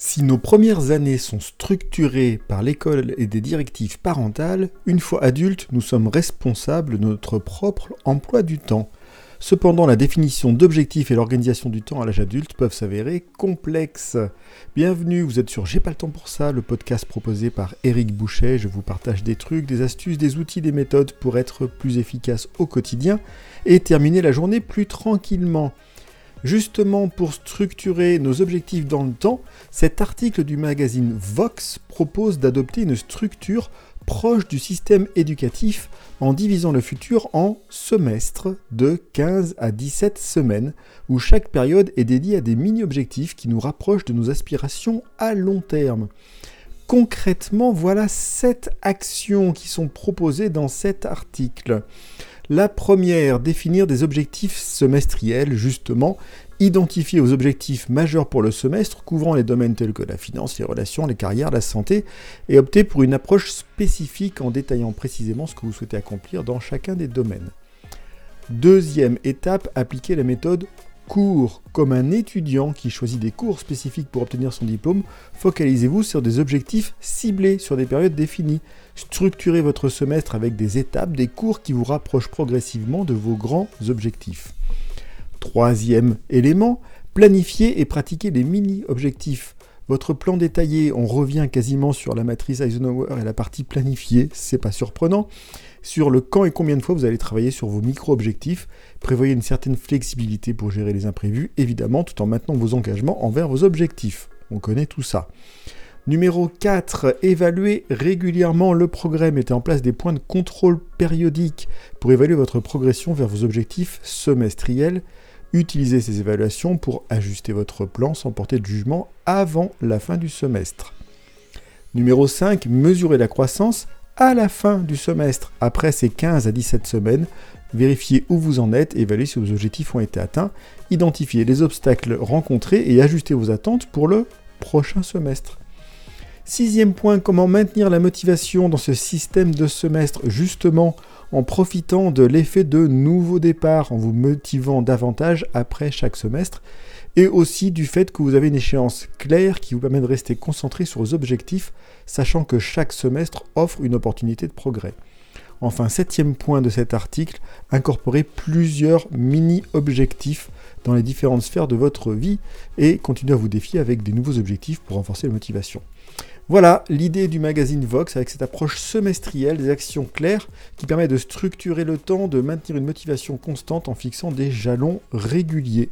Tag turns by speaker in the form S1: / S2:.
S1: Si nos premières années sont structurées par l'école et des directives parentales, une fois adultes, nous sommes responsables de notre propre emploi du temps. Cependant, la définition d'objectifs et l'organisation du temps à l'âge adulte peuvent s'avérer complexes. Bienvenue, vous êtes sur J'ai pas le temps pour ça, le podcast proposé par Eric Boucher. Je vous partage des trucs, des astuces, des outils, des méthodes pour être plus efficace au quotidien et terminer la journée plus tranquillement. Justement pour structurer nos objectifs dans le temps, cet article du magazine Vox propose d'adopter une structure proche du système éducatif en divisant le futur en semestres de 15 à 17 semaines, où chaque période est dédiée à des mini-objectifs qui nous rapprochent de nos aspirations à long terme. Concrètement, voilà sept actions qui sont proposées dans cet article. La première, définir des objectifs semestriels, justement, identifier aux objectifs majeurs pour le semestre, couvrant les domaines tels que la finance, les relations, les carrières, la santé, et opter pour une approche spécifique en détaillant précisément ce que vous souhaitez accomplir dans chacun des domaines. Deuxième étape, appliquer la méthode cours. Comme un étudiant qui choisit des cours spécifiques pour obtenir son diplôme, focalisez-vous sur des objectifs ciblés, sur des périodes définies. Structurez votre semestre avec des étapes, des cours qui vous rapprochent progressivement de vos grands objectifs. Troisième élément, planifier et pratiquer des mini-objectifs. Votre plan détaillé, on revient quasiment sur la matrice Eisenhower et la partie planifiée, c'est pas surprenant. Sur le quand et combien de fois vous allez travailler sur vos micro-objectifs, prévoyez une certaine flexibilité pour gérer les imprévus, évidemment, tout en maintenant vos engagements envers vos objectifs. On connaît tout ça. Numéro 4, évaluer régulièrement le progrès. Mettez en place des points de contrôle périodiques pour évaluer votre progression vers vos objectifs semestriels. Utilisez ces évaluations pour ajuster votre plan sans porter de jugement avant la fin du semestre. Numéro 5, mesurez la croissance à la fin du semestre. Après ces 15 à 17 semaines, vérifiez où vous en êtes, évaluez si vos objectifs ont été atteints, identifiez les obstacles rencontrés et ajustez vos attentes pour le prochain semestre. Sixième point, comment maintenir la motivation dans ce système de semestre justement en profitant de l'effet de nouveau départ, en vous motivant davantage après chaque semestre, et aussi du fait que vous avez une échéance claire qui vous permet de rester concentré sur vos objectifs, sachant que chaque semestre offre une opportunité de progrès. Enfin, septième point de cet article, incorporer plusieurs mini-objectifs dans les différentes sphères de votre vie et continuer à vous défier avec des nouveaux objectifs pour renforcer la motivation. Voilà l'idée du magazine Vox avec cette approche semestrielle des actions claires qui permet de structurer le temps, de maintenir une motivation constante en fixant des jalons réguliers.